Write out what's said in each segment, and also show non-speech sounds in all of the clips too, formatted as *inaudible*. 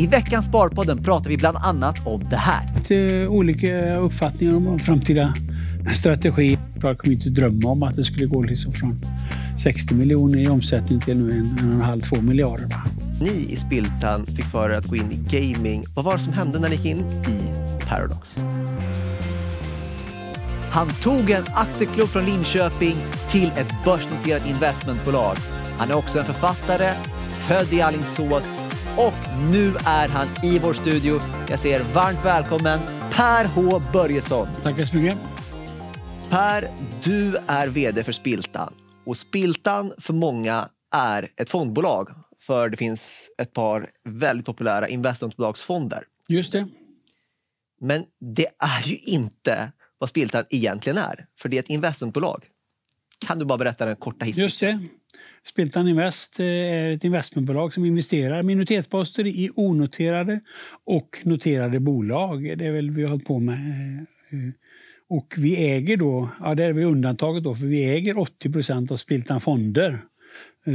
I veckans Sparpodden pratar vi bland annat om det här. Lite olika uppfattningar om framtida strategi. Jag kommer inte drömma om att det skulle gå liksom från 60 miljoner i omsättning till nu en, en och en halv, två miljarder. Va? Ni i Spiltan fick för er att gå in i gaming. Vad var det som hände när ni gick in i Paradox? Han tog en aktieklubb från Linköping till ett börsnoterat investmentbolag. Han är också en författare, född i Alingsås och nu är han i vår studio. Jag säger varmt välkommen Per H Börjesson. Tackar så mycket. Per, du är vd för Spiltan och Spiltan för många är ett fondbolag för det finns ett par väldigt populära investmentbolagsfonder. Just det. Men det är ju inte vad Spiltan egentligen är, för det är ett investmentbolag. Kan du bara berätta den korta historien? Just det. Spiltan Invest eh, är ett investmentbolag som investerar minoritetsposter i onoterade och noterade bolag. Det är väl vi har hållit på med. Eh, eh, och vi äger då, ja det är vi undantaget då, för vi äger 80% av Spiltan Fonder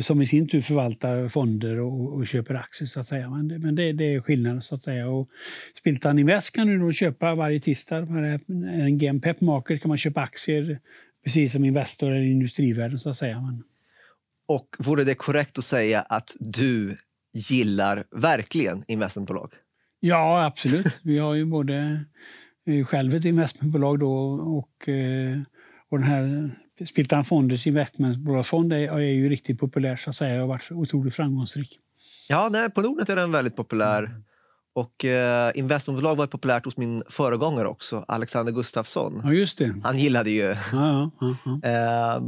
som i sin tur förvaltar fonder och, och köper aktier. så att säga. Men, det, men det, det, är skillnaden. så att säga. Och Spiltan Invest kan du då köpa varje tisdag. En GM Pep Market kan man köpa aktier precis som Investor eller Industrivärden. så att säga. Men, och vore det korrekt att säga att du gillar verkligen investmentbolag? Ja, absolut. Vi har ju både själv ett investmentbolag då och, eh, och den här Spiltan Fonders investmentbolagsfond är, är ju riktigt populär så att säga och varit otroligt framgångsrik. Ja, nej, på Nordnet är den väldigt populär. Mm. Och eh, investmentbolag var populärt hos min föregångare också, Alexander Gustafsson. Ja, just det. Han gillade ju... Ja, ja, ja, eh,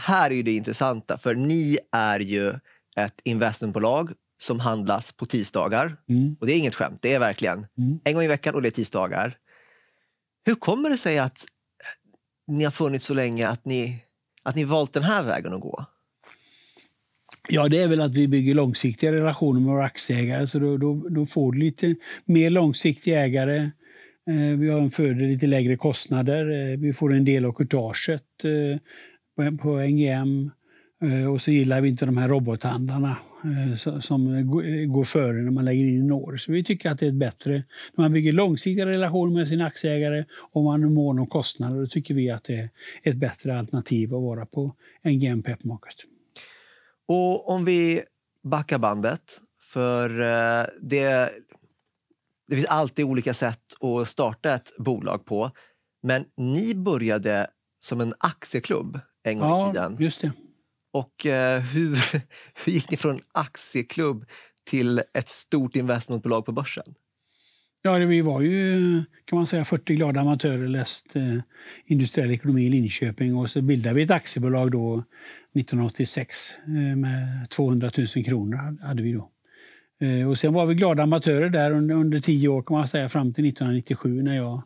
här är det intressanta, för ni är ju ett investmentbolag som handlas på tisdagar. Mm. Och det är inget skämt, det är verkligen mm. en gång i veckan och det är tisdagar. Hur kommer det sig att ni har funnits så länge, att ni, att ni valt den här vägen att gå? Ja, det är väl att vi bygger långsiktiga relationer med våra aktieägare. Så då, då, då får du lite mer långsiktiga ägare. Eh, vi har en fördel lite lägre kostnader. Eh, vi får en del av courtaget. Eh, på NGM. Eh, och så gillar vi inte de här robothandlarna eh, som går före när man lägger in Når. Så vi tycker att det är bättre när man bygger långsiktiga relationer med sina aktieägare och man är mån om kostnader. Då tycker vi att det är ett bättre alternativ att vara på NGM Pep Market. Och om vi backar bandet, för eh, det, det finns alltid olika sätt att starta ett bolag på. Men ni började som en aktieklubb en gång ja, i tiden. Just det. Och eh, hur, *laughs* hur gick ni från aktieklubb till ett stort investmentbolag på börsen? Ja, vi var ju kan man säga 40 glada amatörer, läste eh, industriell ekonomi i Linköping och så bildade vi ett aktiebolag då 1986 eh, med 200 000 kronor hade vi då. Eh, och sen var vi glada amatörer där under, under tio år kan man säga fram till 1997 när jag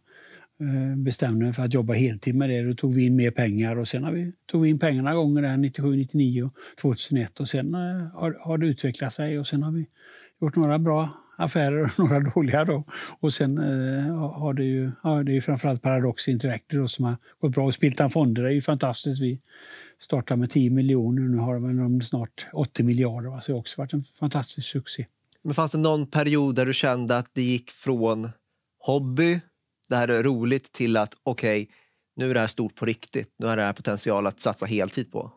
Eh, bestämde mig för att jobba heltid med det. Då tog vi in mer pengar och sen har vi, tog vi in pengarna gånger där 97, 99 och 2001 och sen eh, har, har det utvecklat sig och sen har vi gjort några bra affärer och *laughs* några dåliga. Då. Och sen eh, har det ju, ja, det är framförallt Paradox Interactive då, som har gått bra. Och Spiltan Fonder är ju fantastiskt. Vi startade med 10 miljoner nu har de snart 80 miljarder. Va? Så det har också varit en fantastisk succé. Men fanns det någon period där du kände att det gick från hobby det här är roligt till att okej, okay, nu är det här stort på riktigt. Nu har det här potential att satsa heltid på.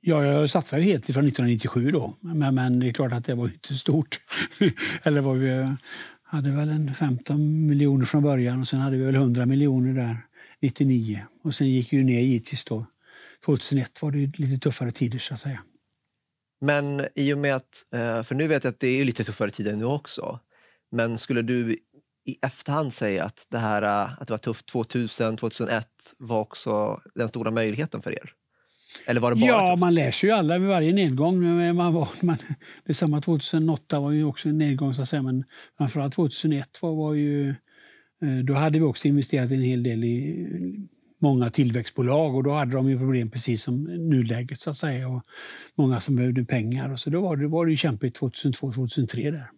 Ja, jag satsade heltid från 1997 då. Men, men det är klart att det var inte stort. *laughs* Eller var vi hade väl en 15 miljoner från början och sen hade vi väl 100 miljoner där 99. Och sen gick vi ner givetvis då. 2001 var det lite tuffare tider så att säga. Men i och med att, eh, för nu vet jag att det är lite tuffare tider nu också. Men skulle du i efterhand säga att det, här, äh, att det var tufft 2000, 2001 var också den stora möjligheten för er? Eller var det bara ja, tufft? man lär sig ju alla vid varje nedgång. Man var, *laughs* man, detsamma 2008 var ju också en nedgång, så att säga. men framförallt 2001 var, var ju... Eh, då hade vi också investerat en hel del i många tillväxtbolag och då hade de ju problem precis som nuläget så att säga. Och många som behövde pengar. Och så då var det, var det ju kämpigt 2002-2003 där.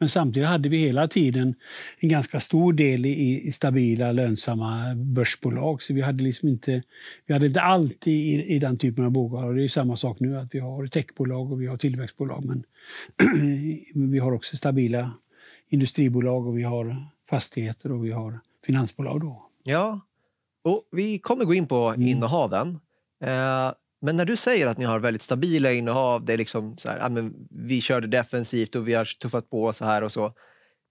Men samtidigt hade vi hela tiden en ganska stor del i, i stabila, lönsamma börsbolag. Så vi hade liksom inte, vi hade inte allt i, i den typen av bolag. det är samma sak nu, att vi har techbolag och vi har tillväxtbolag. Men *clears throat* vi har också stabila industribolag och vi har fastigheter och vi har finansbolag. Då. Ja, och vi kommer gå in på mm. innehaven. Eh, men när du säger att ni har väldigt stabila innehav, det är liksom så här, ja, men vi körde defensivt och vi har tuffat på så här och så.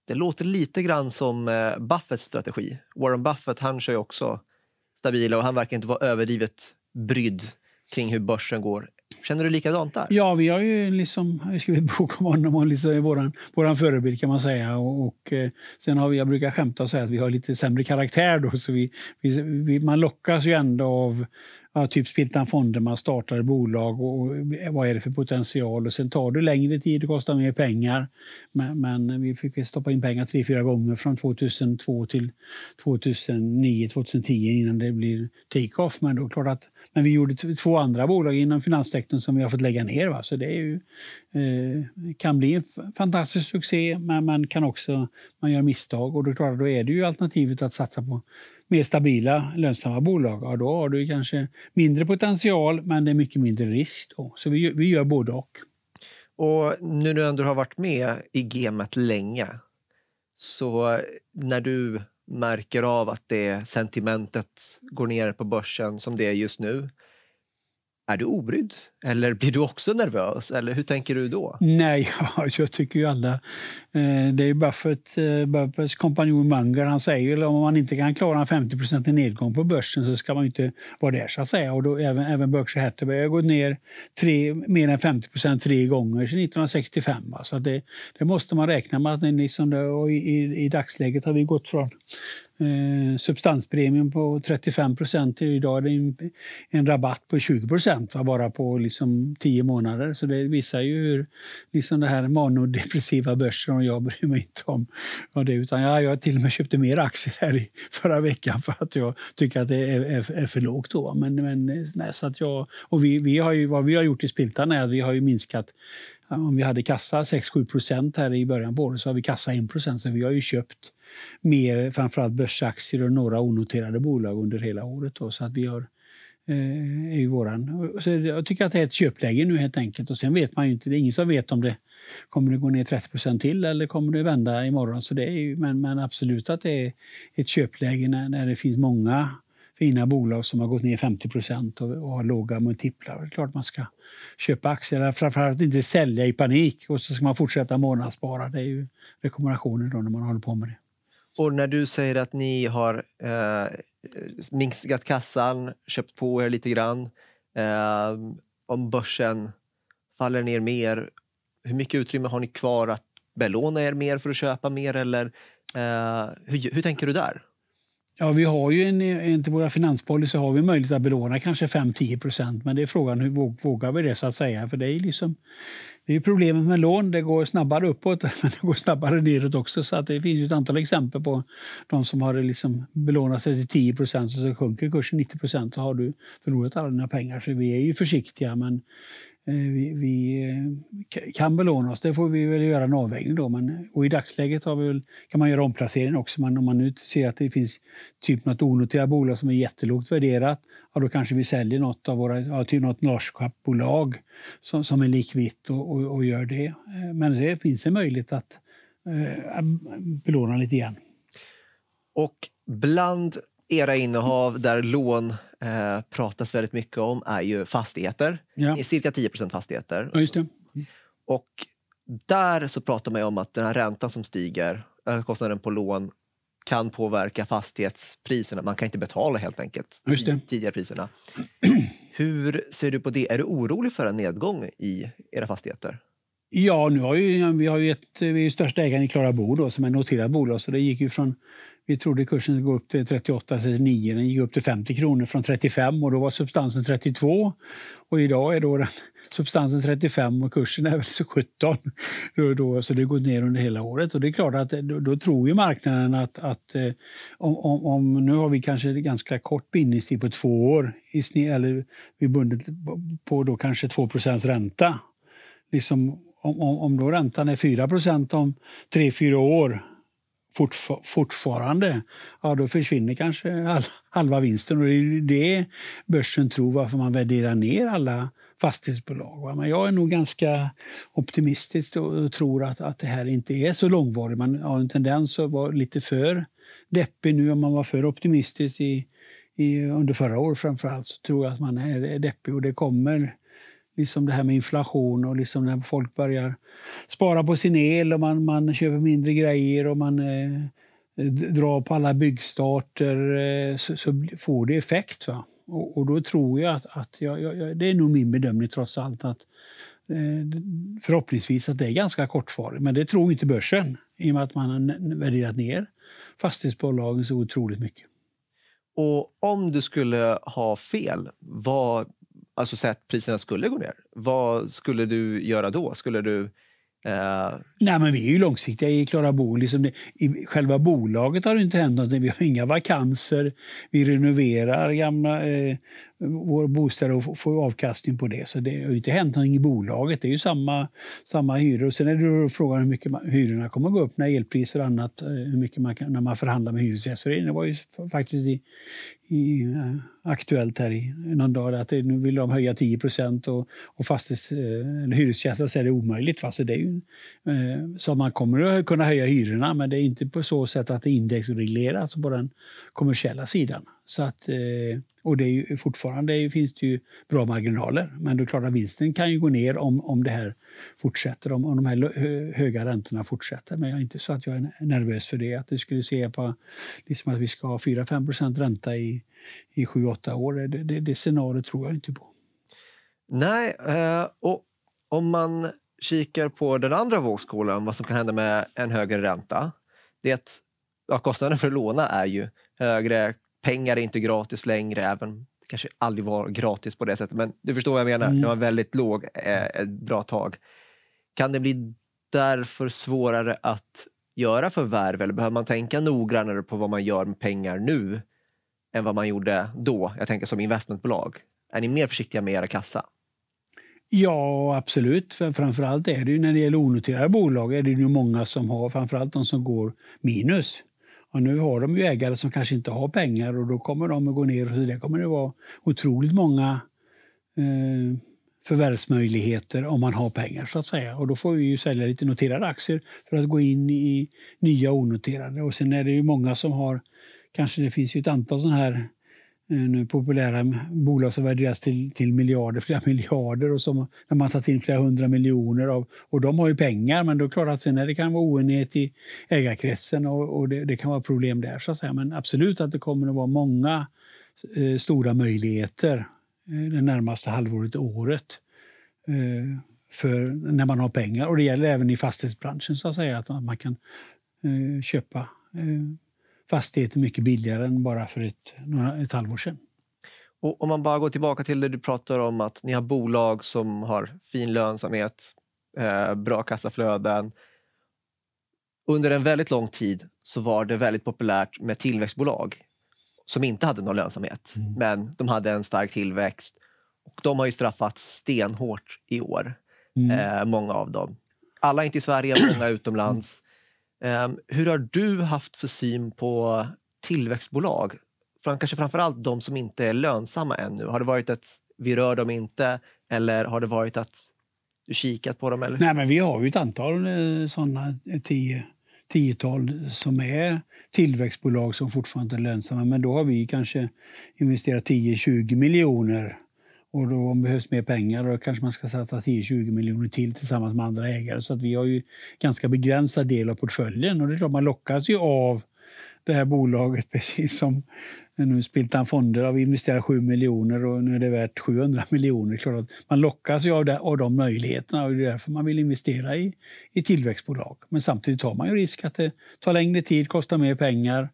Det låter lite grann som eh, Buffetts strategi. Warren Buffett han kör ju också stabila och han verkar inte vara överdrivet brydd kring hur börsen går. Känner du likadant där? Ja, vi har ju liksom skrivit bok om honom och liksom våran, våran förebild kan man säga. Och, och eh, sen har vi, jag brukar skämta och säga att vi har lite sämre karaktär då, så vi, vi, vi man lockas ju ändå av ja, typ Spiltan Fonder, man startar bolag och, och vad är det för potential? Och sen tar det längre tid, det kostar mer pengar. Men, men vi fick stoppa in pengar tre, fyra gånger från 2002 till 2009, 2010 innan det blir take-off. Men, då, klart att, men vi gjorde två andra bolag inom finanssektorn som vi har fått lägga ner. Va? Så det är ju, eh, kan bli en fantastisk succé, men man kan också man gör misstag. Och då, klart, då är det ju alternativet att satsa på mer stabila, lönsamma bolag, ja, då har du kanske mindre potential men det är mycket mindre risk. Då. Så vi, vi gör både och. Och nu när du ändå har varit med i gamet länge, så när du märker av att det sentimentet går ner på börsen som det är just nu, är du obrydd? Eller blir du också nervös? Eller hur tänker du då? Nej, *laughs* jag tycker ju alla... Eh, det är Buffett, eh, Buffetts kompanjon Munger, han säger att om man inte kan klara en 50% nedgång på börsen så ska man inte vara där. så att säga. Och då, även, även Berkshire Hathaway har gått ner tre, mer än 50% tre gånger sedan 1965. Så det, det, måste man räkna med. Att liksom det, och i, i, I dagsläget har vi gått från eh, substanspremien på 35 procent. Idag är det en, en, rabatt på 20 procent bara på liksom tio månader. Så det visar ju hur liksom det här manodepressiva börsen och jag bryr mig inte om, om det. Utan jag, jag till och med köpte mer aktier här i förra veckan för att jag tycker att det är, är, är för lågt. Då. Men, men, nej, så att jag, och vi, vi har ju, vad vi har gjort i Spiltan är att vi har ju minskat om vi hade kassa 6-7 procent här i början på året så har vi kassa 1 procent. Så vi har ju köpt mer framförallt börsaktier och några onoterade bolag under hela året. Då, så att vi har eh, är våran. Så jag tycker att det är ett köpläge nu helt enkelt. Och sen vet man ju inte, det är ingen som vet om det kommer det gå ner 30% till eller kommer det vända imorgon. Så det är ju, men, men absolut att det är ett köpläge när, när det finns många fina bolag som har gått ner 50 och, och har låga multiplar. Det är klart man ska köpa aktier, framförallt inte sälja i panik och så ska man fortsätta månadsspara. Det är ju rekommendationen då när man håller på med det. Och när du säger att ni har eh, minskat kassan, köpt på er lite grann, eh, om börsen faller ner mer, hur mycket utrymme har ni kvar att belåna er mer för att köpa mer? Eller, eh, hur, hur tänker du där? Ja, vi har ju en, enligt våra finanspolicy har vi möjlighet att belåna kanske 5-10 procent. Men det är frågan hur vågar vi det så att säga. För det är liksom, det är problemet med lån. Det går snabbare uppåt *laughs* men det går snabbare neråt också. Så att det finns ett antal exempel på de som har liksom belånat sig till 10 procent och så sjunker kursen 90 procent så har du förlorat alla dina pengar. Så vi är ju försiktiga men Eh, vi, vi, eh, kan belåna oss. Det får vi väl göra en avvägning då. Men, eh, och I dagsläget har vi väl, kan man göra omplacering också. Men om man nu ser att det finns typ något onoterat bolag som är jättelågt värderat, ja, då kanske vi säljer något av våra, ja, typ något bolag som, som är likvitt och, och, och, gör det. Men det finns en möjlighet att eh, belåna lite igen. Och bland era innehav där lån eh, pratas väldigt mycket om är ju fastigheter. Ja. Cirka 10% fastigheter. Ja. Mm. Och där så pratar man om att den här räntan som stiger, kostnaden på lån, kan påverka fastighetspriserna. Man kan inte betala helt enkelt tidigare priserna. Hur ser du på det? Är du orolig för en nedgång i era fastigheter? Ja, nu har ju, vi har ju ett, vi är största ägaren i Klara Bo då, som är noterat bolag. Så det gick ju från vi trodde kursen skulle gå upp till 38, 39. Den gick upp till 50 kronor från 35 och då var substansen 32. Och idag är då den, substansen 35 och kursen är väl så 17. Då, då, så det går ner under hela året. Och det är klart att eh, då, då tror ju marknaden att, att eh, om, om, om, nu har vi kanske ganska kort bindningstid på två år i sne, eller vi bundet på då kanske 2 ränta. Liksom, om, om, om då räntan är 4% om tre fyra år fortfar fortfarande, ja, då försvinner kanske all, halva vinsten. Och det är det börsen tror varför man värderar ner alla fastighetsbolag. Va? Men jag är nog ganska optimistisk och tror att, att det här inte är så långvarigt. Man har en tendens att vara lite för deppig nu om man var för optimistisk i, i, under förra året framförallt så tror jag att man är deppig och det kommer liksom det här med inflation och liksom när folk börjar spara på sin el och man, man köper mindre grejer och man eh, drar på alla byggstarter eh, så, så, får det effekt. Va? Och, och, då tror jag att, att jag, jag, det är nog min bedömning trots allt att eh, förhoppningsvis att det är ganska kortvarigt. Men det tror inte börsen i och med att man har värderat ner fastighetsbolagen så otroligt mycket. Och om du skulle ha fel, vad, alltså så att priserna skulle gå ner, vad skulle du göra då? Skulle du eh, Nej, men vi är ju långsiktiga i Klara Bo. Liksom det, I själva bolaget har det inte hänt något. Vi har inga vakanser. Vi renoverar gamla eh, våra bostäder och får avkastning på det. Så det har inte hänt något i bolaget. Det är ju samma, samma hyror. Och sen är det frågan hur mycket man, hyrorna kommer att gå upp när elpriser och annat, eh, hur mycket man kan, när man förhandlar med Hyresgästföreningen. Det var ju faktiskt i, i, eh, aktuellt här i någon dag att det, nu vill de höja 10 och, och fastighets, eh, hyresgästerna säger det är omöjligt. Fast det är ju, eh, Eh, så man kommer att kunna höja hyrorna men det är inte på så sätt att det indexregleras på den kommersiella sidan. Så att, eh, och det är ju, fortfarande finns det ju bra marginaler men det är klart att vinsten kan ju gå ner om, om det här fortsätter, om, om de här höga räntorna fortsätter. Men jag är inte så att jag är nervös för det. Att det skulle se på liksom att vi ska ha 4-5% ränta i, i 7-8 år. Det, det, det scenariot tror jag inte på. Nej, eh, och om man kikar på den andra vågskålen, vad som kan hända med en högre ränta. Det är att ja, kostnaden för att låna är ju högre. Pengar är inte gratis längre, även det kanske aldrig var gratis på det sättet. Men du förstår vad jag menar. Mm. Det var väldigt låg eh, ett bra tag. Kan det bli därför svårare att göra förvärv eller behöver man tänka noggrannare på vad man gör med pengar nu än vad man gjorde då? Jag tänker som investmentbolag. Är ni mer försiktiga med era kassa? Ja, absolut. För framförallt är det ju när det gäller onoterade bolag är det ju många som har, framförallt de som går minus. Och nu har de ju ägare som kanske inte har pengar och då kommer de att gå ner. Och så det kommer det vara otroligt många eh, förvärvsmöjligheter om man har pengar. så att säga. Och Då får vi ju sälja lite noterade aktier för att gå in i nya onoterade. Och Sen är det ju många som har, kanske det finns ju ett antal sådana här Eh, nu populära bolag som värderas till, till miljarder, *laughs* flera miljarder och som, när man satt in flera hundra miljoner. Av, och de har ju pengar, men då är det klart att sen det kan vara oenighet i ägarkretsen och, och det, det, kan vara problem där. så att säga. Men absolut att det kommer att vara många eh, stora möjligheter Eh, det närmaste halvåret, året eh, för när man har pengar. Och Det gäller även i fastighetsbranschen, så att säga, att man kan eh, köpa eh, fastigheter mycket billigare än bara för ett, ett halvår sedan. Och om man bara går tillbaka till det du pratar om, att ni har bolag som har fin lönsamhet, bra kassaflöden. Under en väldigt lång tid så var det väldigt populärt med tillväxtbolag som inte hade någon lönsamhet, mm. men de hade en stark tillväxt. Och De har ju straffats stenhårt i år, mm. eh, många av dem. Alla inte i Sverige, många utomlands. Ehm, hur har du haft för syn på tillväxtbolag? Kanske framförallt de som inte är lönsamma ännu. Har det varit att vi rör dem inte eller har det varit att du kikat på dem? Eller? Nej, men vi har ju ett antal eh, sådana, eh, tio tiotal som är tillväxtbolag som fortfarande är lönsamma. Men då har vi kanske investerat 10-20 miljoner. Och då om det behövs mer pengar då kanske man ska satsa 10-20 miljoner till tillsammans med andra ägare. Så att vi har ju ganska begränsad del av portföljen. Och det är klart man lockas ju av det här bolaget *laughs* precis som nu Spiltan Fonder har vi investerat 7 miljoner och nu är det värt 700 miljoner. Klart att man lockas ju av, det, av de möjligheterna och det är därför man vill investera i, i tillväxtbolag. Men samtidigt tar man ju risk att det tar längre tid, kostar mer pengar eh,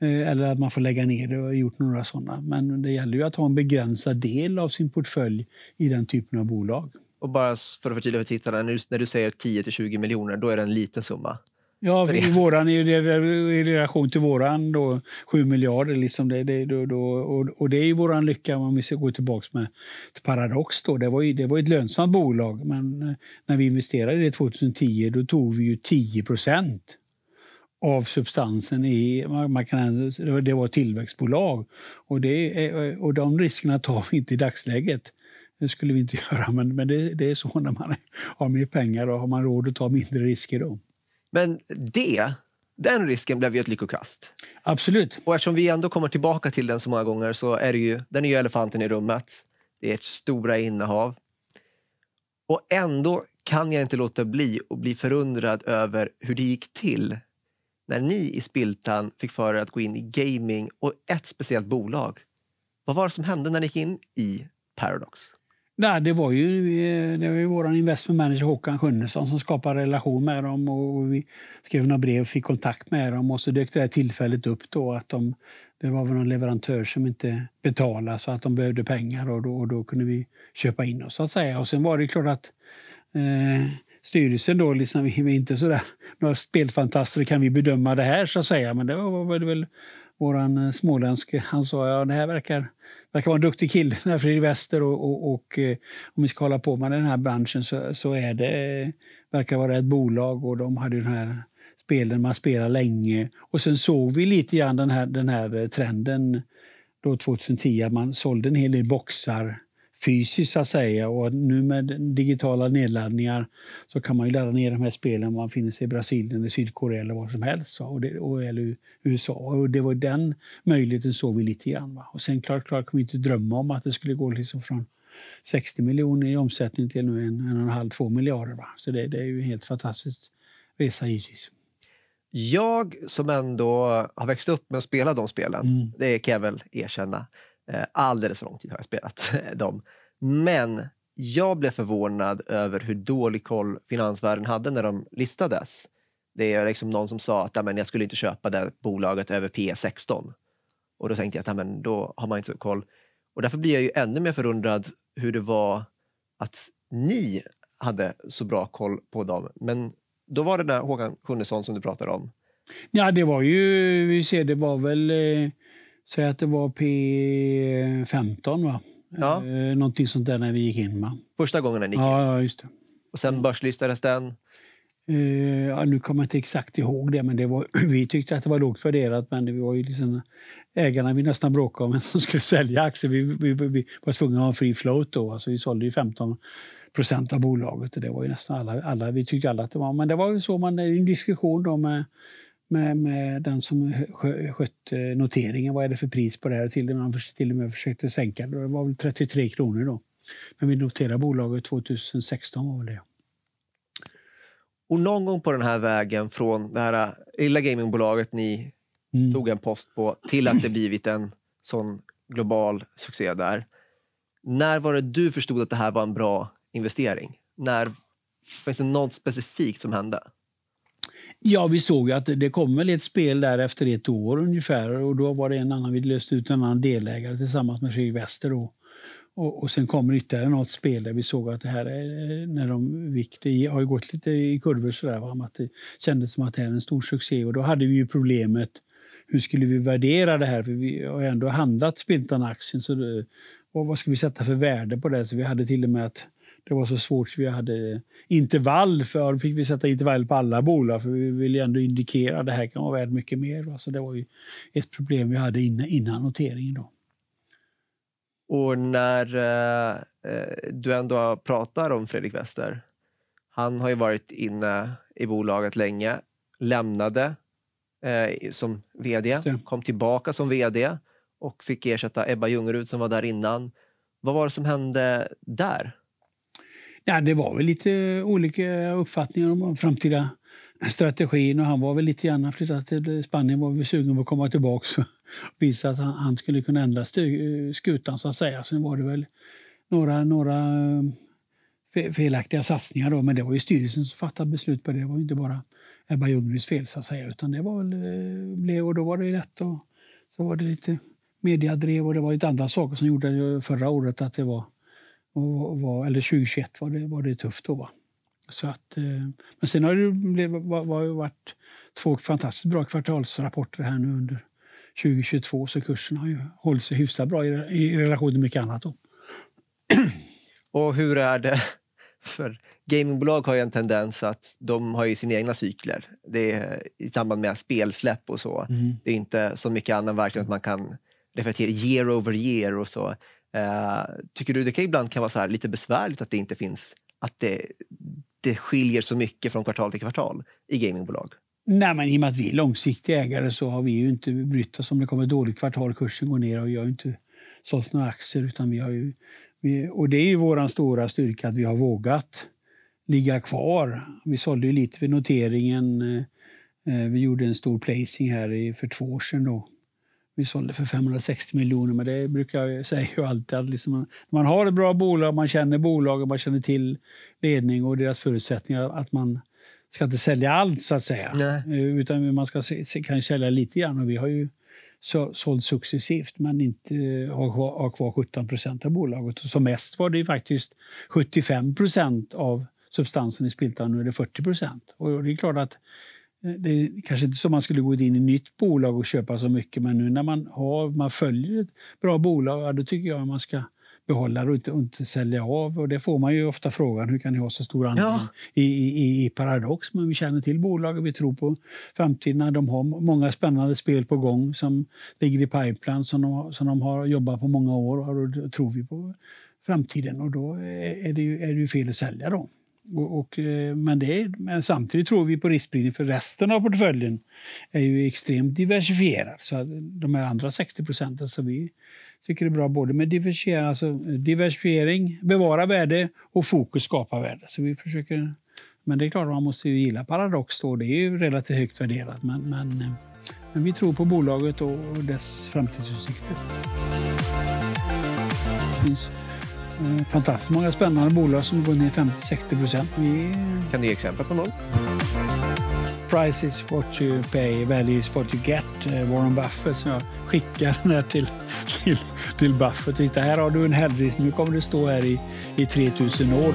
eller att man får lägga ner det och gjort några sådana. Men det gäller ju att ha en begränsad del av sin portfölj i den typen av bolag. Och bara för att förtydliga för tittarna, när du, säger 10 till 20 miljoner, då är det en liten summa? Ja, i, våran, i, relation till våran då, 7 miljarder. Liksom det, det, då, då, och, och, det är ju våran lycka om vi ska gå tillbaka med till Paradox. Då. Det, var ju, det var ett lönsamt bolag, men eh, när vi investerade i det 2010 då tog vi ju 10 procent av substansen i... Man kan, det var tillväxtbolag. Och, det, och de riskerna tar vi inte i dagsläget. Det skulle vi inte *laughs* göra, men, men det, det är så när man har mer pengar och har man råd att ta mindre risker. Då. Men det, den risken blev ju ett lyckokast. Absolut. Och eftersom vi ändå kommer tillbaka till den så många gånger så är det ju, den är ju elefanten i rummet. Det är ett stora innehav. Och ändå kan jag inte låta bli att bli förundrad över hur det gick till när ni i Spiltan fick för er att gå in i gaming och ett speciellt bolag. Vad var det som hände när ni gick in i Paradox? Nej, det var ju, eh, det var ju vår investment manager Håkan Sjunnesson som skapade relation med dem. Och vi skrev några brev och fick kontakt med dem. Och så dök det här tillfället upp då att de, det var någon leverantör som inte betalade så att de behövde pengar och då, och då kunde vi köpa in oss. Så att säga. Och sen var det klart att eh, styrelsen då, liksom, vi är inte sådär några spelfantaster, kan vi bedöma det här så att säga. Men det var, var det väl våran eh, småländske, han sa ja det här verkar, verkar vara en duktig kille, Fredrik Wester och, och, och, eh, om vi ska hålla på med den här branschen så, så är det, eh, verkar vara ett bolag och de hade ju den här spelen man spelar länge. Och sen såg vi lite grann den här, den här trenden då 2010 man sålde en hel del boxar fysiskt så att säga. Och nu med digitala nedladdningar så kan man ju ladda ner de här spelen om man finner sig i Brasilien, eller Sydkorea eller var som helst. Va? Och det, och, eller USA. Och det var den möjligheten såg vi lite grann. Va? Och sen klart, klart kan vi inte drömma om att det skulle gå liksom från 60 miljoner i omsättning till nu en, en och en halv, två miljarder. Va? Så det, det är ju en helt fantastisk resa givetvis. Jag som ändå har växt upp med att spela de spelen, mm. det kan jag väl erkänna, Eh, alldeles för lång tid har jag spelat *laughs* dem. Men jag blev förvånad över hur dålig koll finansvärlden hade när de listades. Det är liksom någon som sa att jag skulle inte köpa det bolaget över P16. Och då tänkte jag att men, då har man inte så koll. Och därför blir jag ju ännu mer förundrad hur det var att ni hade så bra koll på dem. Men då var det där Håkan Sjunnesson som du pratade om. Ja, det var ju, vi ser, det var väl eh Säg att det var P15, va? Ja. Eh, någonting sånt där när vi gick in. Va? Första gången när ni gick in? Ja, just det. Och sen börslistades den? Uh, ja, nu kommer jag inte exakt ihåg det, men det var, *clears throat* vi tyckte att det var lågt värderat. Men det var ju liksom, ägarna vi nästan bråkade om *laughs* att de skulle sälja aktier. Vi, vi, vi, var tvungna att ha en free float då. Alltså vi sålde ju 15 procent av bolaget. Och det var ju nästan alla, alla, vi tyckte alla att det var. Men det var ju så man, en diskussion då med med, med den som skötte noteringen. Vad är det för pris på det här? Till, man till och med försökte sänka det. Det var väl 33 kronor då. Men vi noterade bolaget 2016 var det. Och någon gång på den här vägen från det här lilla gamingbolaget ni mm. tog en post på till att det blivit en sån global succé där. När var det du förstod att det här var en bra investering? När Finns det något specifikt som hände? Ja, vi såg ju att det kom väl ett spel där efter ett år ungefär och då var det en annan, vi löste ut en annan delägare tillsammans med Fredrik Wester då. Och, och sen kommer ytterligare något spel där vi såg att det här är, när de gick, det har ju gått lite i kurvor sådär, va? att det kändes som att det här är en stor succé och då hade vi ju problemet hur skulle vi värdera det här? För vi har ändå handlat Spiltan-aktien så det, vad ska vi sätta för värde på det? Så vi hade till och med att det var så svårt så vi hade intervall. För då fick vi sätta intervall på alla bolag för vi ville ändå indikera att det här kan vara värt mycket mer. Så det var ju ett problem vi hade innan, innan noteringen. Då. Och när eh, du ändå pratar om Fredrik Wester. Han har ju varit inne i bolaget länge, lämnade eh, som vd, kom tillbaka som vd och fick ersätta Ebba Ljungerud som var där innan. Vad var det som hände där? Ja, det var väl lite olika uppfattningar om framtida strategin. Och han var väl lite grann flyttat till Spanien var väl sugen på att komma tillbaka och visa att han, skulle kunna ändra skutan så att säga. Sen var det väl några, några eh, felaktiga satsningar då, men det var ju styrelsen som fattade beslut på det. Det var inte bara Ebba Ljunggrens fel så att säga, utan det var väl, eh, och då var det rätt och så var det lite mediadrev och det var lite andra saker som gjorde förra året att det var och var, eller 2021 var det, var det tufft då. Va? Så att, eh, men sen har det varit två fantastiskt bra kvartalsrapporter här nu under 2022 så kursen har ju hållit sig hyfsat bra i, i relation till mycket annat. Då. *clears throat* Och hur är det *laughs* för gamingbolag har ju en tendens att de har ju sina egna cykler. Det är i samband med spelsläpp och så. Mm. Det är inte så mycket annan verksamhet man kan referera till year over year och så. Eh, tycker du det kan ibland kan vara så lite besvärligt att det inte finns, att det, det skiljer så mycket från kvartal till kvartal i gamingbolag? Nej, men I och med att vi är långsiktiga ägare så har vi ju inte brytt oss om det kommer ett dåligt kvartal, kursen går ner och vi har inte sålt några aktier. Utan vi har ju, vi, och det är ju vår stora styrka att vi har vågat ligga kvar. Vi sålde ju lite vid noteringen. Eh, eh, vi gjorde en stor placing här för två år sedan. Då. Vi sålde för 560 miljoner, men det brukar jag säga alltid att liksom man, man har ett bra bolag, man känner bolaget, man känner till ledning och deras förutsättningar, att man ska inte sälja allt så att säga. Nej. Eh, utan man ska kan sälja lite grann och vi har ju så, sålt successivt men inte har, har kvar 17 procent av bolaget. Och som mest var det faktiskt 75 procent av substansen i spiltan, nu är det 40 procent. Och det är klart att eh, det är kanske inte så man skulle gå in i nytt bolag och köpa så mycket men nu när man, har, man följer ett bra bolag, då tycker jag att man ska behålla och inte, och inte sälja av. Och det får man ju ofta frågan, hur kan ni ha så stor andel ja. i, i, i, Paradox? Men vi känner till bolaget, vi tror på framtiden. De har många spännande spel på gång som ligger i pipeline som de, som de har jobbat på många år och då tror vi på framtiden och då är det ju, är det ju fel att sälja dem. Och, och, eh, men, det men samtidigt tror vi på riskspridning för resten av portföljen är ju extremt diversifierad. Så de här andra 60 procenten, som vi tycker det är bra både med diversifiering, alltså diversifiering, bevara värde och fokus skapa värde. Så vi försöker, men det är klart man måste ju gilla Paradox då, det är ju relativt högt värderat. Men, men, eh, men vi tror på bolaget och dess framtidsutsikter. Eh, fantastiskt många spännande bolag som går ner 50-60 procent. Kan du ge exempel på någon? Price is what you pay, value is what you get. Eh, Warren Buffett som jag skickar *laughs* ner till, till, till Buffett. Titta, här har du en Hedris. Nu kommer det stå här i, i 3000 år.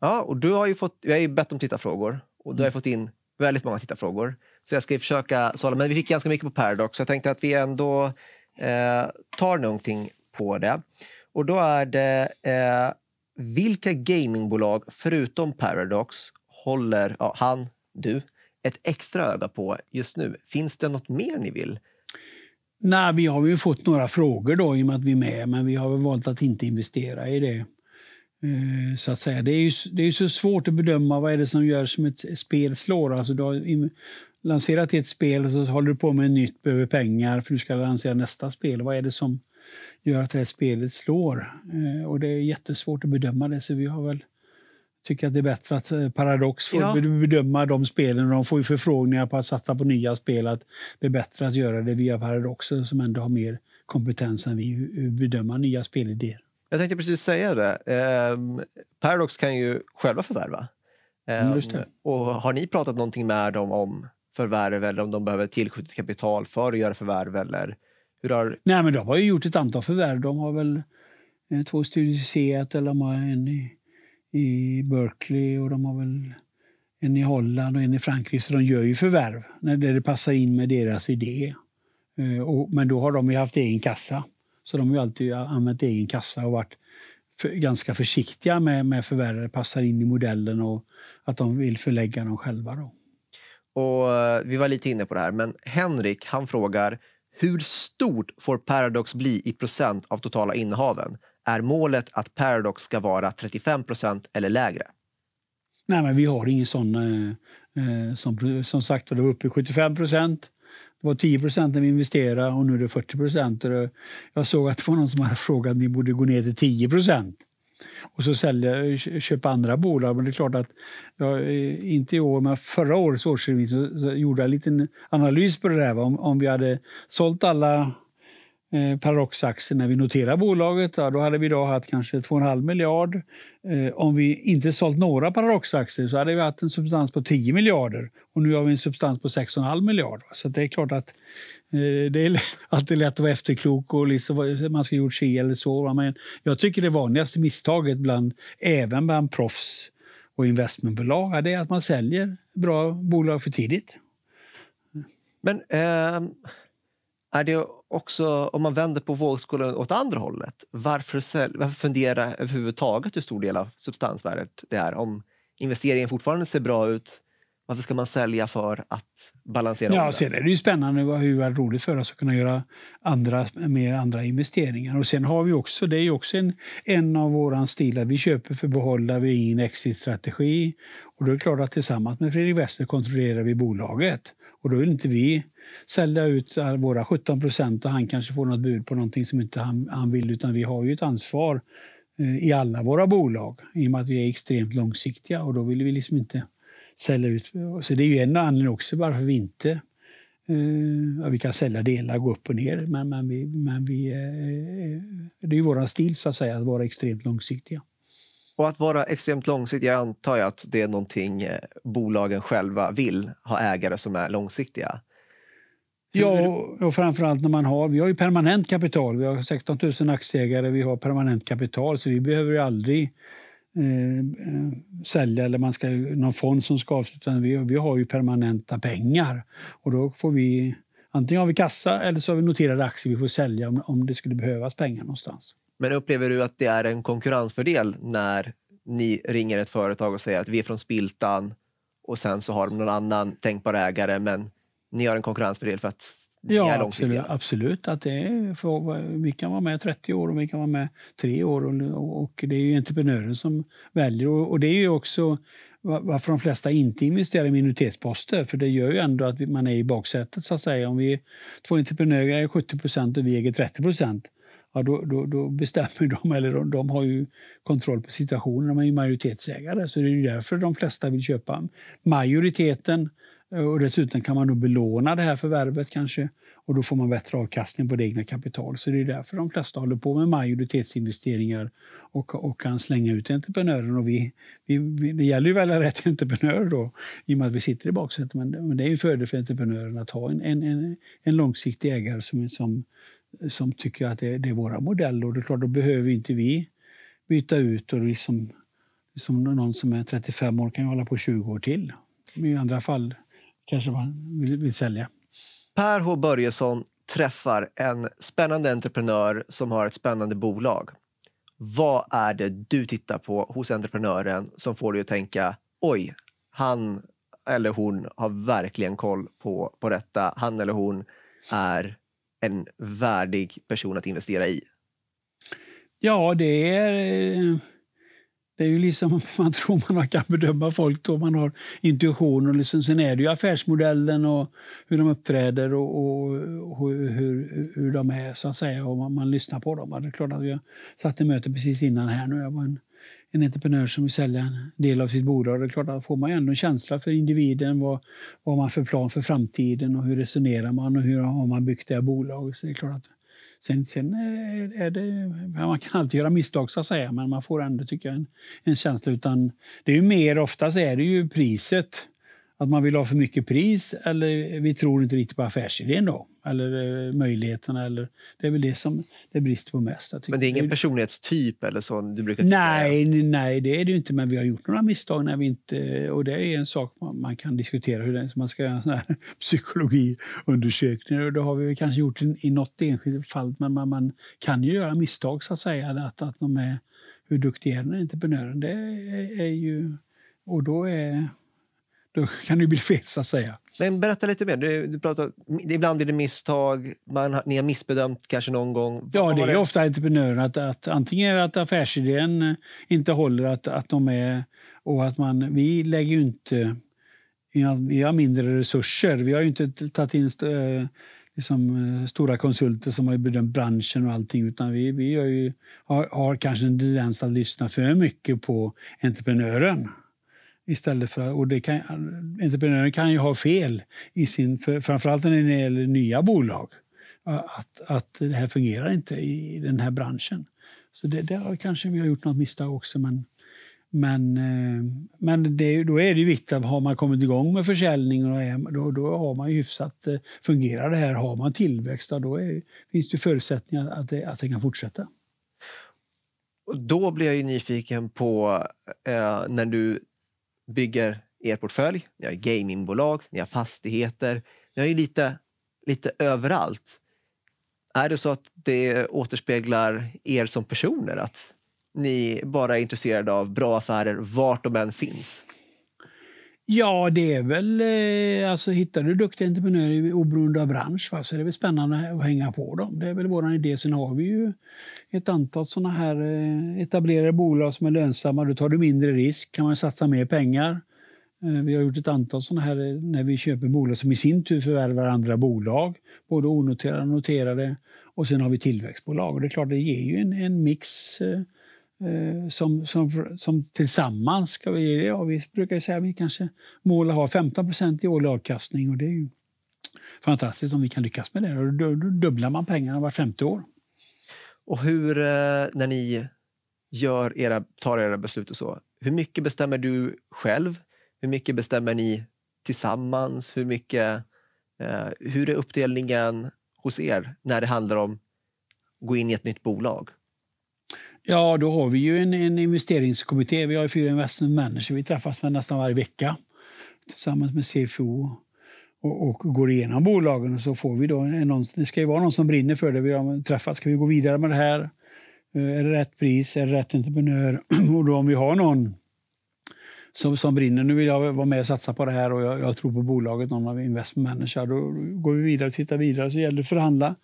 Ja, och du har ju fått, jag har ju bett om tittarfrågor och du har fått in väldigt många tittarfrågor. Så jag ska försöka svara. Men vi fick ganska mycket på Paradox så jag tänkte att vi ändå eh, tar någonting på det. Och då är det eh, vilka gamingbolag förutom Paradox håller ja, han, du, ett extra öga på just nu? Finns det nåt mer ni vill? Nej, vi har ju fått några frågor då i och med att vi är med, men vi har valt att inte investera i det. Eh, så att säga. Det är ju det är så svårt att bedöma vad är det som gör som ett spel slår. Alltså, du har lanserat ett spel och så håller du på med ett nytt, behöver pengar för du ska lansera nästa spel. Vad är det som gör att det här spelet slår. Eh, och det är jättesvårt att bedöma det, så vi har väl tycker att det är bättre att eh, Paradox får ja. bedöma de spelen. De får ju förfrågningar på att satsa på nya spel. Att det är bättre att göra det via Paradox som ändå har mer kompetens än vi bedöma nya spelidéer. Jag tänkte precis säga det. Eh, Paradox kan ju själva förvärva. Eh, och har ni pratat någonting med dem om förvärv eller om de behöver tillskjutet kapital för att göra förvärv? Eller hur har... Nej, men de har ju gjort ett antal förvärv. De har väl eh, två studier i Seattle, de har en i, i Berkeley och de har väl en i Holland och en i Frankrike. Så de gör ju förvärv när det passar in med deras idé. Eh, och, men då har de ju haft egen kassa. Så de har ju alltid använt egen kassa och varit för, ganska försiktiga med, med förvärv. Passar in i modellen och att de vill förlägga dem själva. Då. Och, eh, vi var lite inne på det här, men Henrik han frågar hur stort får Paradox bli i procent av totala innehaven? Är målet att Paradox ska vara 35 procent eller lägre? Nej, men vi har ingen sån... Eh, eh som, som sagt, det var uppe i 75 procent. Det var 10 procent när vi investerade och nu är det 40 procent. Jag såg att det var någon som hade frågat att ni borde gå ner till 10 procent och så sälja, köpa andra bolag. Men det är klart att, ja, eh, inte i år, men förra årets årsredovisning så, så gjorde jag en liten analys på det där. Om, om vi hade sålt alla eh, Paradox-aktier när vi noterade bolaget, ja, då hade vi idag haft kanske 2,5 miljard. Eh, om vi inte sålt några Paradox-aktier så hade vi haft en substans på 10 miljarder och nu har vi en substans på 6,5 miljarder. Så det är klart att Eh, det är *laughs* alltid lätt att vara efterklok och liksom, man ska ha gjort si eller så. Men jag tycker det vanligaste misstaget, bland, även bland proffs och investmentbolag, är att man säljer bra bolag för tidigt. Men eh, är det också, om man vänder på vågskålen åt andra hållet, varför, varför fundera överhuvudtaget hur stor del av substansvärdet det är? Om investeringen fortfarande ser bra ut, varför ska man sälja för att balansera ja, Sen är det ju spännande och hur roligt för oss att kunna göra andra, mer andra investeringar. Och sen har vi också, det är ju också en, en av våra stilar, vi köper för att behålla, vi har ingen exit-strategi. Och då är det klart att tillsammans med Fredrik Wester kontrollerar vi bolaget. Och då vill inte vi sälja ut våra 17 procent och han kanske får något bud på någonting som inte han, han vill, utan vi har ju ett ansvar eh, i alla våra bolag i och med att vi är extremt långsiktiga och då vill vi liksom inte sälja ut. Så det är ju en anledning också varför vi inte eh, Ja, vi kan sälja delar, gå upp och ner, men, men, vi, men vi, eh, eh det är ju vår stil så att säga, att vara extremt långsiktiga. Och att vara extremt långsiktig, jag antar jag att det är någonting eh, bolagen själva vill, ha ägare som är långsiktiga. Hur... Ja, och framförallt när man har, vi har ju permanent kapital. Vi har 16 000 aktieägare, vi har permanent kapital så vi behöver ju aldrig eh, eh sälja eller man ska, någon fond som ska avsluta. Vi, vi har ju permanenta pengar och då får vi antingen har vi kassa eller så har vi noterade aktier vi får sälja om, om det skulle behövas pengar någonstans. Men upplever du att det är en konkurrensfördel när ni ringer ett företag och säger att vi är från Spiltan och sen så har de någon annan tänkbar ägare men ni har en konkurrensfördel för att ni ja, är långsiktiga? Absolut, absolut att det är för, vi kan vara med 30 år och vi kan vara med 3 år och, och det är ju entreprenören som väljer och, och det är ju också varför de flesta inte investerar i minoritetsposter. För det gör ju ändå att man är i baksätet så att säga. Om vi är två entreprenörer äger 70% och vi äger 30 ja, då, då, då, bestämmer *laughs* de, eller de, de, har ju kontroll på situationen, de är ju majoritetsägare. Så det är ju därför de flesta vill köpa majoriteten. Eh, och dessutom kan man då belåna det här förvärvet kanske och då får man bättre avkastning på det egna kapital. Så det är därför de flesta håller på med majoritetsinvesteringar och, och kan slänga ut entreprenören. Och vi, vi, det gäller ju att välja rätt entreprenör då, i och med att vi sitter i baksätet. Men, men det är en fördel för entreprenören att ha en, en, en, en långsiktig ägare som, som, som tycker att det, det är våra modeller. Och det är klart, då behöver inte vi byta ut. och liksom, liksom Någon som är 35 år kan ju hålla på 20 år till. I andra fall kanske man vill, vill sälja. Per H Börjesson träffar en spännande entreprenör som har ett spännande bolag. Vad är det du tittar på hos entreprenören som får dig att tänka oj, han eller hon har verkligen koll på, på detta. Han eller hon är en värdig person att investera i? Ja, det är... Det är ju liksom, *laughs* man tror man kan bedöma folk då, man har intuition. Och liksom, sen är det ju affärsmodellen och hur de uppträder och, och, och hur, hur de är, så att säga. Och man, man, lyssnar på dem. Det är klart att vi satt i möte precis innan här nu. Jag var en, en entreprenör som vill sälja en del av sitt bolag. Det är klart då får man ändå en känsla för individen. Vad, vad har man för plan för framtiden och hur resonerar man och hur har man byggt det här bolaget. Så det är klart att Sen, sen är det, man kan alltid göra misstag, så att säga, men man får ändå tycka en, en känsla. Utan det är ju mer, oftast är det ju priset att man vill ha för mycket pris eller vi tror inte riktigt på affärsidén då. Eller eh, möjligheterna. Eller, det är väl det som det brister på mest. Men det är ingen personlighetstyp eller så du brukar nej, nej, det är det inte. Men vi har gjort några misstag när vi inte... Och det är en sak man, man kan diskutera. hur det, Man ska göra en sån här *laughs* psykologiundersökning. Och det har vi kanske gjort i, i något enskilt fall. Men man, man, kan ju göra misstag så att säga. Att, att de är, hur duktig är den entreprenören? Det är, är ju... Och då är då kan det bli fel, så att säga. Men berätta lite mer. Du, du pratar, ibland blir det misstag, man, ni har missbedömt kanske någon gång. Ja, det är det? ofta entreprenören. Att, att, antingen att affärsidén inte håller, att, att de är... Och att man, vi lägger ju inte... Vi har mindre resurser. Vi har inte tagit in eh, liksom, eh, stora konsulter som har bedömt branschen och allting. Utan vi, vi ju, har, har kanske en tendens att lyssna för mycket på entreprenören. Istället för, och det kan, entreprenören kan ju ha fel, i sin, för, framförallt när det gäller nya bolag. Att, att det här fungerar inte i den här branschen. Så det, där kanske vi har gjort något misstag också. Men, men, eh, men det, då är det viktigt att har man kommit igång med försäljning och är, då, då har man ju hyfsat, eh, fungerar det här, har man tillväxt, då är, finns det förutsättningar att det, att det kan fortsätta. Då blir jag nyfiken på eh, när du bygger er portfölj, ni har gamingbolag, ni har fastigheter. Ni har ju lite, lite överallt. Är det så att det återspeglar er som personer? Att ni bara är intresserade av bra affärer vart de än finns? Ja, det är väl... Eh, alltså, hittar du duktiga entreprenörer oberoende av bransch va, så är det väl spännande att hänga på dem. Det är väl vår idé. Sen har vi ju ett antal såna här eh, etablerade bolag som är lönsamma. Då tar du mindre risk, kan man satsa mer pengar. Eh, vi har gjort ett antal såna här när vi köper bolag som i sin tur förvärvar andra bolag. Både onoterade och noterade. Och sen har vi tillväxtbolag. Och det är klart, det ger ju en, en mix Eh, Eh, som, som, som tillsammans ska vi, ja, vi brukar säga att vi kanske målar ha 15% i årlig avkastning och det är ju fantastiskt om vi kan lyckas med det. Då, då dubblar man pengarna vart femte år. Och hur, eh, när ni gör era, tar era beslut och så, hur mycket bestämmer du själv? Hur mycket bestämmer ni tillsammans? Hur, mycket, eh, hur är uppdelningen hos er när det handlar om att gå in i ett nytt bolag? Ja, då har vi ju en, en investeringskommitté. Vi har fyra investment managers. Vi träffas nästan varje vecka tillsammans med CFO och, och, går igenom bolagen. Och så får vi då någon, det ska ju vara någon som brinner för det. Vi har träffat. Ska vi gå vidare med det här? Eh, är det rätt pris? Är det rätt entreprenör? *clears throat* och då om vi har någon som, som brinner, nu vill jag vara med och satsa på det här och jag, jag tror på bolaget, någon av investment manager, då går vi vidare och tittar vidare. Så gäller det att förhandla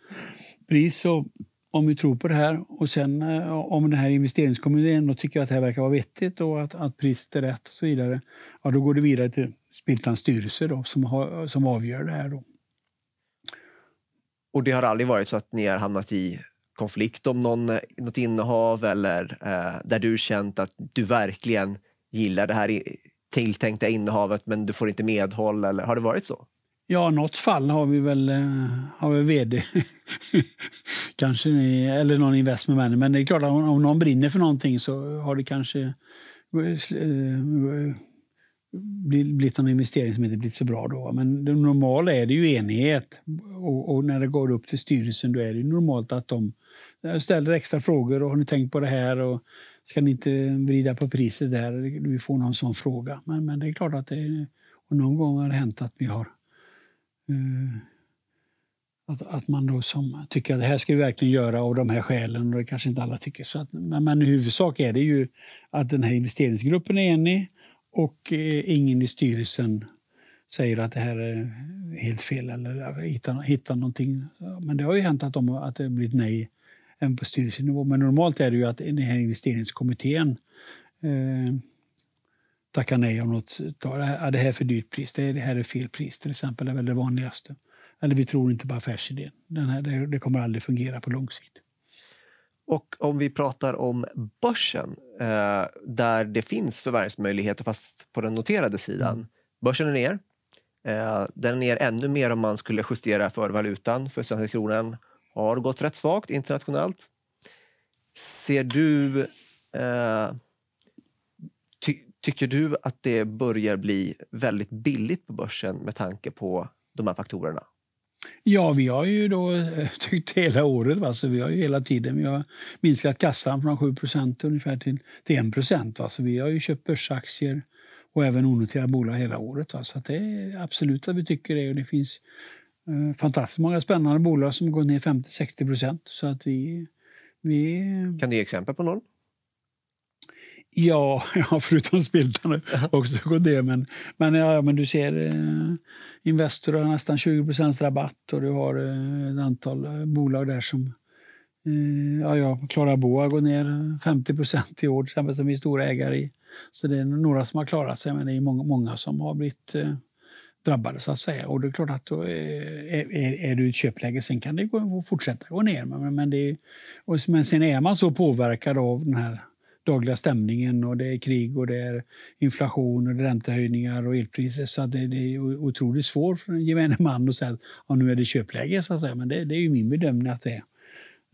pris och om vi tror på det här och sen eh, om den här investeringskommittén tycker att det här verkar vara vettigt och att, att priset är rätt och så vidare, ja, då går det vidare till Spiltans styrelse då, som, har, som avgör det här. Då. Och det har aldrig varit så att ni har hamnat i konflikt om någon, något innehav eller eh, där du känt att du verkligen gillar det här tilltänkta innehavet men du får inte medhåll? Eller, har det varit så? Ja, något fall har vi väl, eh, har vi vd, *laughs* kanske, eller någon investment manager. Men det är klart om, någon brinner för någonting så har det kanske eh, blivit en investering som inte blivit så bra då. Men det normala är det ju enighet. Och, och, när det går upp till styrelsen då är det normalt att de ställer extra frågor. Och har ni tänkt på det här? Och ska ni inte vrida på priset där? Vi får någon sån fråga. Men, men det är klart att det, och någon gång har det hänt att vi har Eh, att, att man då som tycker att det här ska vi verkligen göra av de här skälen och det kanske inte alla tycker. Så att, men, men i huvudsak är det ju att den här investeringsgruppen är enig och eh, ingen i styrelsen säger att det här är helt fel eller eh, hittar, hittar någonting. Men det har ju hänt att, de, att det har blivit nej även på styrelsenivå. Men normalt är det ju att den här investeringskommittén eh, tacka nej om något. Ja, det här är för dyrt pris, det här är fel pris till exempel. Det är väl det vanligaste. Eller vi tror inte på affärsidén. Den här, det, det kommer aldrig fungera på lång sikt. Och om vi pratar om börsen, eh, där det finns förvärvsmöjligheter fast på den noterade sidan. Mm. Börsen är ner. Eh, den är ner ännu mer om man skulle justera för valutan. För svenska kronan har gått rätt svagt internationellt. Ser du eh, Tycker du att det börjar bli väldigt billigt på börsen med tanke på de här faktorerna? Ja, vi har ju då eh, *laughs* tyckt hela året. Va? Så vi har ju hela tiden vi har minskat kassan från 7% ungefär till, till 1 procent. Så vi har ju köpt börsaktier och även onoterade bolag hela året. Va? Så det är absolut vad vi tycker det. Och det finns eh, fantastiskt många spännande bolag som går ner 50-60 procent. Så att vi, vi... Kan du ge exempel på någon? Ja, *laughs* ja förutom spiltarna också går det. Men, men, ja, men du ser eh, Investor har nästan 20% rabatt och du har eh, ett antal eh, bolag där som eh, ja, ja, Klara Boa går ner eh, 50% i år, till som vi är stora ägare i. Så det är några som har klarat sig, men det är många, många som har blivit eh, drabbade så att säga. Och det är klart att då eh, är, är, är du i ett köpläge, sen kan det gå, fortsätta gå ner. Men, men, det, och, men sen är man så påverkad av den här dagliga stämningen och det är krig och det är inflation och det är räntehöjningar och elpriser. Så det, det är otroligt svårt för en gemene man att säga att ja, nu är det köpläge. Så att säga. Men det, det är ju min bedömning att det är.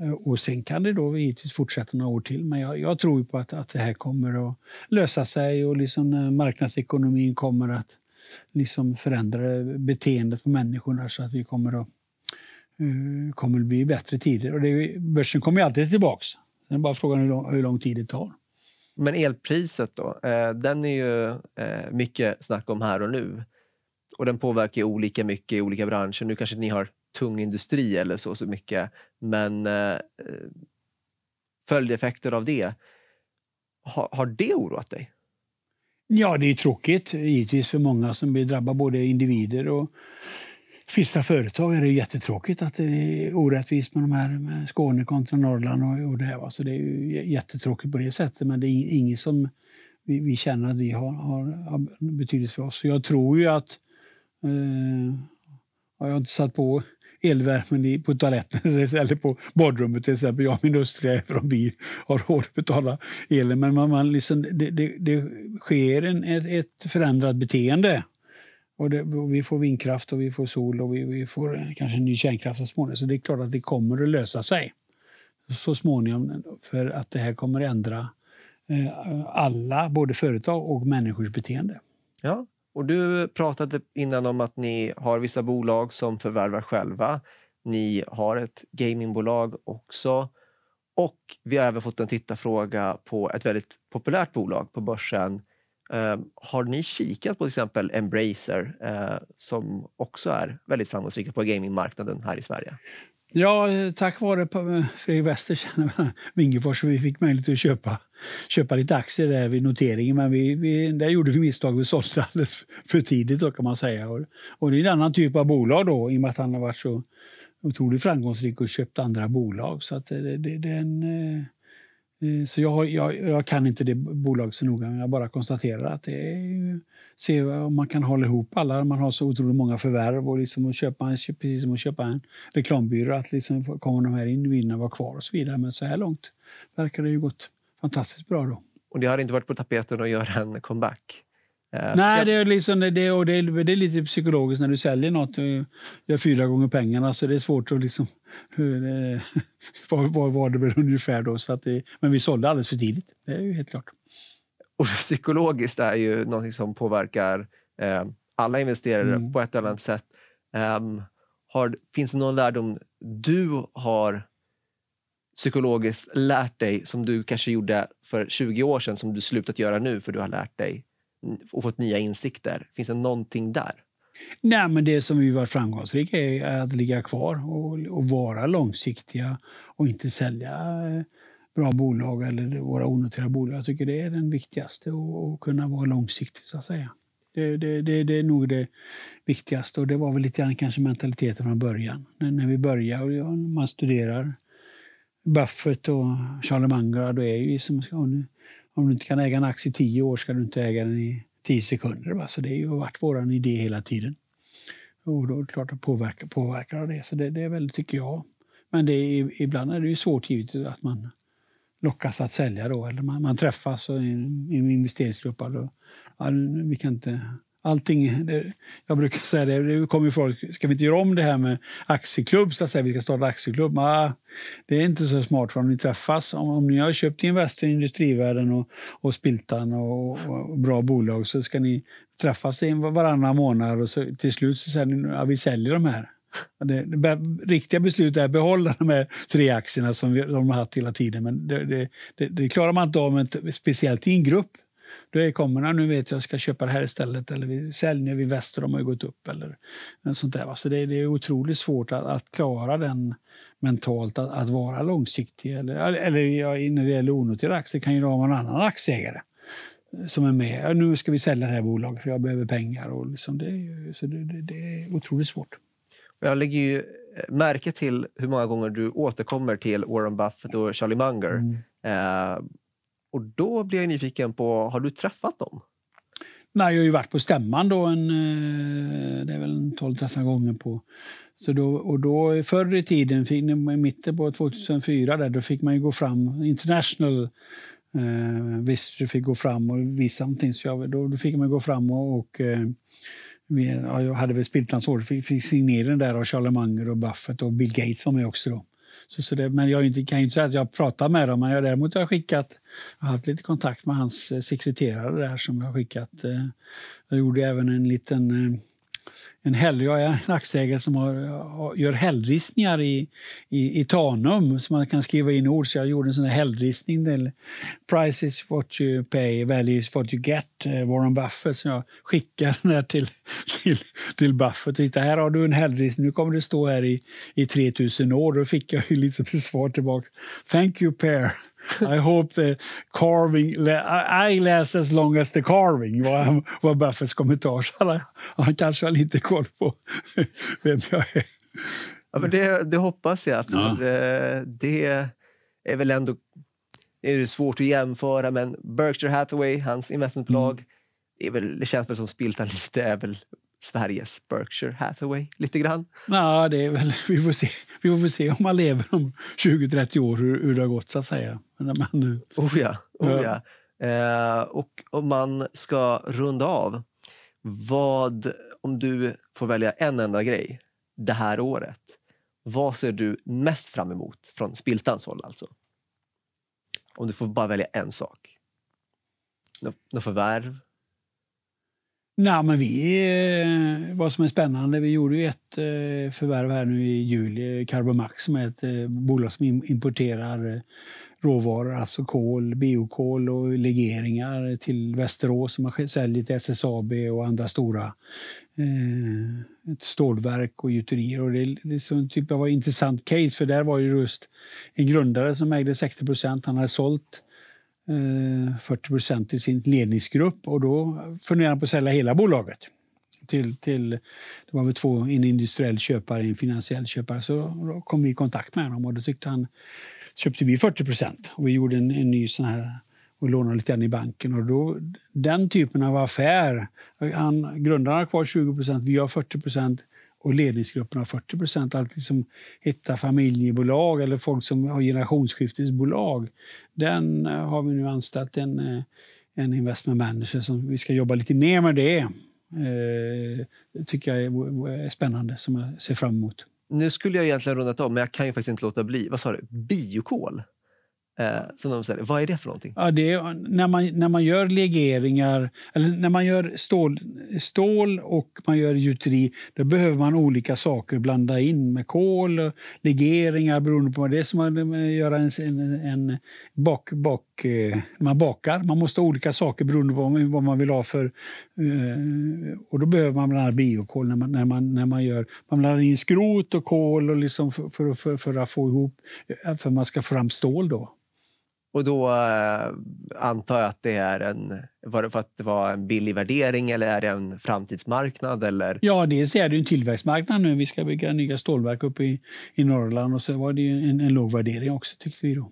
Eh, och sen kan det då givetvis fortsätta några år till. Men jag, jag tror på att, att det här kommer att lösa sig och liksom eh, marknadsekonomin kommer att liksom förändra beteendet på människorna så att vi kommer att uh, kommer att bli bättre tider. Och det, börsen kommer ju alltid tillbaka. Det är bara frågan hur lång, hur lång tid det tar. Men elpriset då, eh, den är ju eh, mycket snack om här och nu. Och den påverkar olika mycket i olika branscher. Nu kanske ni har tung industri eller så, så mycket. Men eh, följdeffekter av det, har, har det oroat dig? Ja, det är tråkigt givetvis för många som blir drabbade, både individer och vissa företag. är det jättetråkigt att det är orättvist med de här med Skåne kontra Norrland och, och det här. Va? Så det är ju jättetråkigt på det sättet, men det är inget som vi, vi känner att vi har, har, har betydelse för oss. Så jag tror ju att eh, jag har inte satt på elvärmen på toaletten *laughs* eller på badrummet till exempel. Jag och min hustru, även om vi har råd att betala elen. Men man, man liksom, det, det, det sker en, ett, ett förändrat beteende. Och, det, och vi får vindkraft och vi får sol och vi, vi får eh, kanske ny kärnkraft så småningom. Så det är klart att det kommer att lösa sig så småningom. För att det här kommer att ändra eh, alla, både företag och människors beteende. Ja, och du pratade innan om att ni har vissa bolag som förvärvar själva. Ni har ett gamingbolag också. Och vi har även fått en tittarfråga på ett väldigt populärt bolag på börsen. Eh, har ni kikat på till exempel Embracer eh, som också är väldigt framgångsrika på gamingmarknaden här i Sverige? Ja, eh, tack vare eh, Fredrik Wester *laughs* Wingefors vi fick möjlighet att köpa, köpa lite aktier där vid noteringen. Men vi, vi, där gjorde vi misstag. Vi sålde alldeles för tidigt då kan man säga. Och, och det är en annan typ av bolag då i och med att han har varit så otroligt framgångsrik och köpt andra bolag. Så att eh, det, det, det är en, Eh, Eh, så jag, jag, jag, kan inte det bolaget så noga, men jag bara konstaterar att det är se om man kan hålla ihop alla. Man har så otroligt många förvärv och liksom att köpa, precis som att köpa en reklambyrå, att liksom kommer de här individerna vara kvar och så vidare. Men så här långt verkar det ju gått fantastiskt bra då. Och det har inte varit på tapeten att göra en comeback? Uh, Nej, det är, liksom, det, och det, är, det är lite psykologiskt när du säljer nåt och gör fyra gånger pengarna. Så det är svårt att... Liksom, det, var, var, var det väl ungefär då. Så att det, men vi sålde alldeles för tidigt. Det är ju helt klart. Och *laughs* psykologiskt är ju något som påverkar eh, alla investerare mm. på ett eller annat sätt. Um, har, finns det någon lärdom du har psykologiskt lärt dig som du kanske gjorde för 20 år sedan som du slutat göra nu för du har lärt dig och fått nya insikter? Finns det någonting där? Nej, men det som vi varit framgångsrika är att ligga kvar och, och vara långsiktiga och inte sälja eh, bra bolag eller våra onoterade bolag. Jag tycker det är den viktigaste, att kunna vara långsiktig så att säga. Det, det, det, det, är nog det viktigaste och det var väl lite grann kanske mentaliteten från början. När, när vi börjar och man studerar Buffett och Charlie Munger, då är ju som, om du inte kan äga en aktie i tio år ska du inte äga den i tio sekunder. Va? Så det har varit vår idé hela tiden. Och då är det klart att påverka, påverkar det. Så det, det är väl, tycker jag. Men det är, ibland är det ju svårt givetvis, att man lockas att sälja då. Eller man, man träffas i en, i en investeringsgrupp. Och, ja, vi kan inte allting, det, jag brukar säga det, det kommer folk, ska vi inte göra om det här med aktieklubb, så att säga, vi ska starta aktieklubb? Ah, det är inte så smart för om ni träffas, om, om ni har köpt Investor, Industrivärden och, och Spiltan och, och, bra bolag så ska ni träffas varannan månad och så, till slut så säger ni att ja, vi säljer de här. Det, det, riktiga beslutet är att behålla de här tre aktierna som vi, som de har haft hela tiden. Men det, det, det klarar man inte av, speciellt i en grupp. Då kommer han, nu vet jag, jag ska köpa det här istället. Eller vi säljer vid Väster, de har ju gått upp. Eller sånt där. Så det, det är otroligt svårt att, att klara den mentalt, att, att, vara långsiktig. Eller, eller ja, när det gäller onoterade aktier kan ju vara en annan aktieägare som är med. Nu ska vi sälja det här bolaget för jag behöver pengar. Och liksom det, så det, det, det är otroligt svårt. Jag lägger ju eh, märke till hur många gånger du återkommer till Warren Buffett och Charlie Munger. Mm. Eh, och då blir jag nyfiken på, har du träffat dem? Nej, jag har ju varit på stämman då en, eh, det är väl 12-13 gånger på. Så då, och då förr i tiden, i mitten på 2004, där, då fick man ju gå fram, International eh, visst, fick gå fram och visa någonting. Så jag, då, då fick man gå fram och, och eh, vi, ja, jag hade väl Spiltans fick, fick signera den där av Charlie Munger och Buffett och Bill Gates var med också då. Så, så det, men jag inte, kan ju inte säga att jag pratar med dem, men jag däremot har jag skickat, jag har haft lite kontakt med hans eh, sekreterare där som jag har skickat. Eh, jag gjorde även en liten, eh, en hell, jag är en aktieägare som har, eh, gör hällristningar i, i, i Tanum som man kan skriva in ord. Så jag gjorde en sån här hällristning. Till Price is what you pay, value is what you get. Eh, Warren Buffett. Så jag skickade den där till, *laughs* till, till Buffett. Titta, här har du en hällristning. Nu kommer du stå här i, i 3000 år. Då fick jag liksom ett svar tillbaka. Thank you, Per. I hope the carving, I last as long as the carving var, var Buffetts kommentar. Så han, kanske har lite koll på *laughs* vem jag är. Ja, men det, det hoppas jag. Ja. Det, det, är väl ändå det är svårt att jämföra, men Berkshire Hathaway, hans investmentbolag, mm. det, väl, det känns väl som Spiltan lite är väl Sveriges Berkshire Hathaway lite grann. Ja, det är väl, *laughs* vi, får se, vi får se om man lever om 20-30 år hur, hur det har gått så att säga. Men, oh ja, oh ja. Eh, och om man ska runda av, vad, om du får välja en enda grej det här året, vad ser du mest fram emot från Spiltans håll alltså? Om du får bara välja en sak. Något förvärv? Nej, men vi, eh, vad som är spännande, vi gjorde ju ett eh, förvärv här nu i juli, Carbomax som är ett eh, bolag som importerar råvaror, alltså kol, biokol och legeringar till Västerås som man säljer till SSAB och andra stora eh, ett stålverk och gjuterier. Och det är liksom typ av ett intressant case för där var ju just en grundare som ägde 60 procent. Han hade sålt eh, 40 procent till sin ledningsgrupp och då funderade han på att sälja hela bolaget. Till, till, det var väl två, en industriell köpare och en finansiell köpare. Så då kom vi i kontakt med honom och då tyckte han, köpte vi 40 procent. Och vi gjorde en, en ny sån här och lånade lite grann i banken. Och då, den typen av affär, han, grundaren har kvar 20 procent, vi har 40 procent och ledningsgruppen har 40 procent. Alltid som hitta familjebolag eller folk som har generationsskiftesbolag. Den eh, har vi nu anställt en, eh, en investment manager som vi ska jobba lite mer med det. Eh, det tycker jag är spännande, som jag ser fram emot. Nu skulle jag egentligen rundat om, men jag kan ju faktiskt inte låta bli. Vad sa du? Biokol? Eh, som de säger. Vad är det för någonting? Ja, det är, när, man, när man gör legeringar, eller när man gör stål, stål och man gör gjuteri, då behöver man olika saker blanda in med kol och legeringar beroende på vad det är som man gör en, en, en bak, bak, eh, man bakar. Man måste ha olika saker beroende på vad man vill ha för... Eh, och då behöver man bland annat biokol när man, när man, när man gör... Man blandar in skrot och kol och liksom för, för, för, för att få ihop, för att man ska få fram stål då. Och då eh, antar jag att det är en... Var det för att det var en billig värdering eller är det en framtidsmarknad? Eller? Ja, dels är det en tillväxtmarknad nu. Vi ska bygga nya stålverk uppe i, i Norrland och så var det en, en låg värdering också tyckte vi då.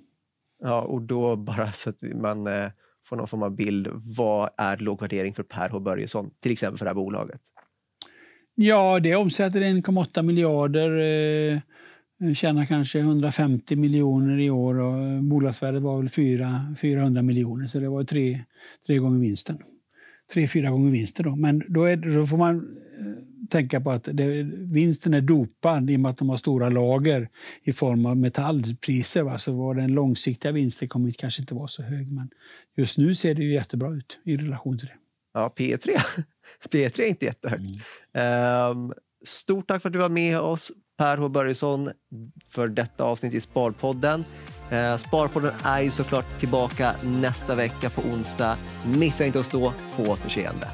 Ja, och då bara så att man eh, får någon form av bild. Vad är låg värdering för Per H Börjesson, till exempel för det här bolaget? Ja, det omsätter 1,8 miljarder. Eh, tjänar kanske 150 miljoner i år och eh, bolagsvärdet var väl 4, 400 miljoner så det var tre, tre gånger vinsten. Tre, fyra gånger vinsten då. Men då, är, då får man tänka på att det, vinsten är dopad i och med att de har stora lager i form av metallpriser. Va? Så var den långsiktiga vinsten kommer kanske inte vara så hög. Men just nu ser det ju jättebra ut i relation till det. Ja, P3, *laughs* P3 är inte jättehögt. Mm. Um, stort tack för att du var med oss Per H Börjesson för detta avsnitt i Sparpodden. Eh, Sparpodden är ju såklart tillbaka nästa vecka på onsdag. Missa inte att stå på återseende.